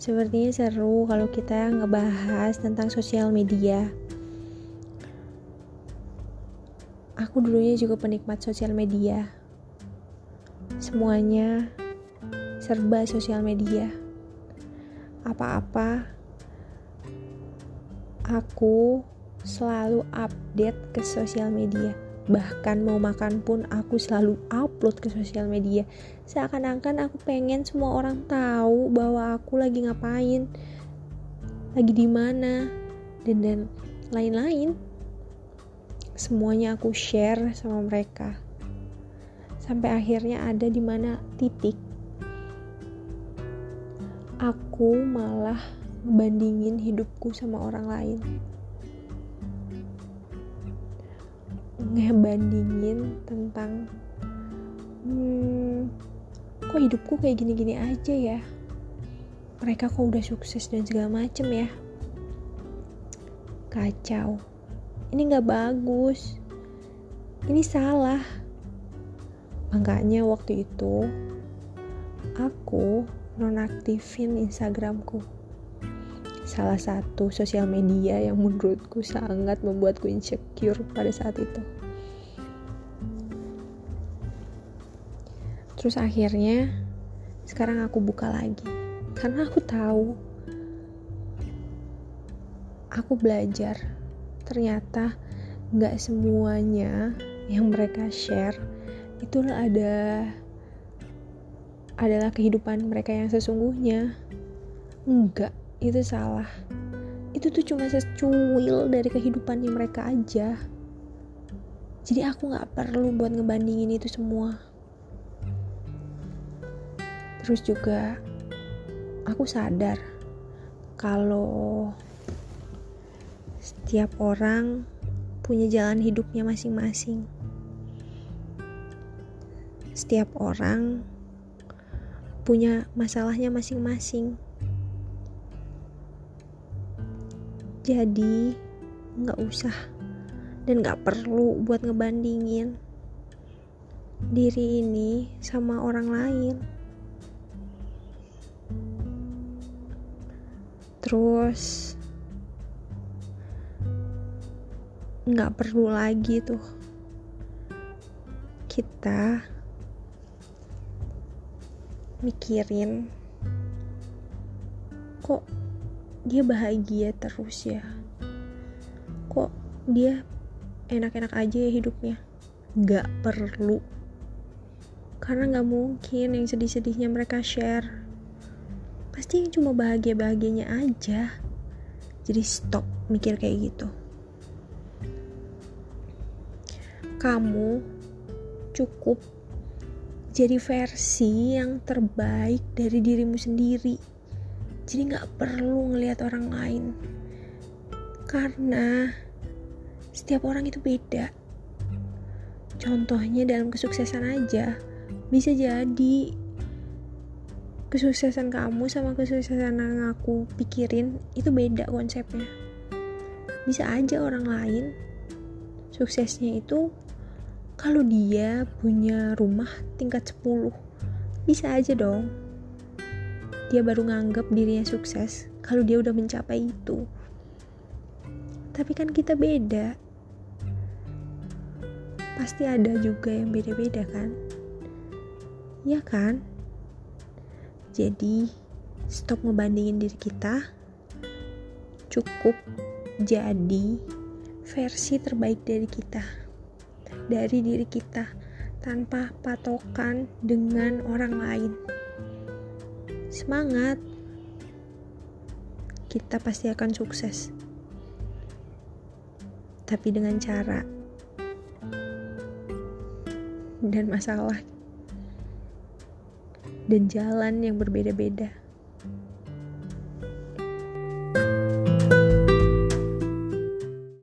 Sepertinya seru kalau kita ngebahas tentang sosial media. Aku dulunya juga penikmat sosial media. Semuanya serba sosial media. Apa-apa aku selalu update ke sosial media bahkan mau makan pun aku selalu upload ke sosial media. Seakan-akan aku pengen semua orang tahu bahwa aku lagi ngapain lagi di mana dan dan lain-lain. Semuanya aku share sama mereka. Sampai akhirnya ada di mana titik aku malah ngebandingin hidupku sama orang lain ngebandingin tentang hmm, kok hidupku kayak gini-gini aja ya? Mereka kok udah sukses dan segala macem ya? Kacau. Ini nggak bagus. Ini salah. Makanya waktu itu aku nonaktifin Instagramku salah satu sosial media yang menurutku sangat membuatku insecure pada saat itu. Terus akhirnya sekarang aku buka lagi. Karena aku tahu aku belajar. Ternyata nggak semuanya yang mereka share itu ada adalah kehidupan mereka yang sesungguhnya. Enggak itu salah. Itu tuh cuma secuil dari kehidupannya mereka aja. Jadi aku gak perlu buat ngebandingin itu semua. Terus juga aku sadar kalau setiap orang punya jalan hidupnya masing-masing. Setiap orang punya masalahnya masing-masing jadi nggak usah dan nggak perlu buat ngebandingin diri ini sama orang lain. Terus nggak perlu lagi tuh kita mikirin kok dia bahagia terus ya. Kok dia enak-enak aja ya hidupnya? Gak perlu. Karena gak mungkin yang sedih-sedihnya mereka share. Pasti yang cuma bahagia-bahagianya aja. Jadi stop mikir kayak gitu. Kamu cukup jadi versi yang terbaik dari dirimu sendiri jadi nggak perlu ngelihat orang lain. Karena setiap orang itu beda. Contohnya dalam kesuksesan aja bisa jadi kesuksesan kamu sama kesuksesan yang aku pikirin itu beda konsepnya. Bisa aja orang lain suksesnya itu kalau dia punya rumah tingkat 10 bisa aja dong dia baru nganggap dirinya sukses kalau dia udah mencapai itu. Tapi kan kita beda. Pasti ada juga yang beda-beda kan? Ya kan? Jadi stop ngebandingin diri kita. Cukup jadi versi terbaik dari kita. Dari diri kita tanpa patokan dengan orang lain Semangat, kita pasti akan sukses, tapi dengan cara dan masalah dan jalan yang berbeda-beda.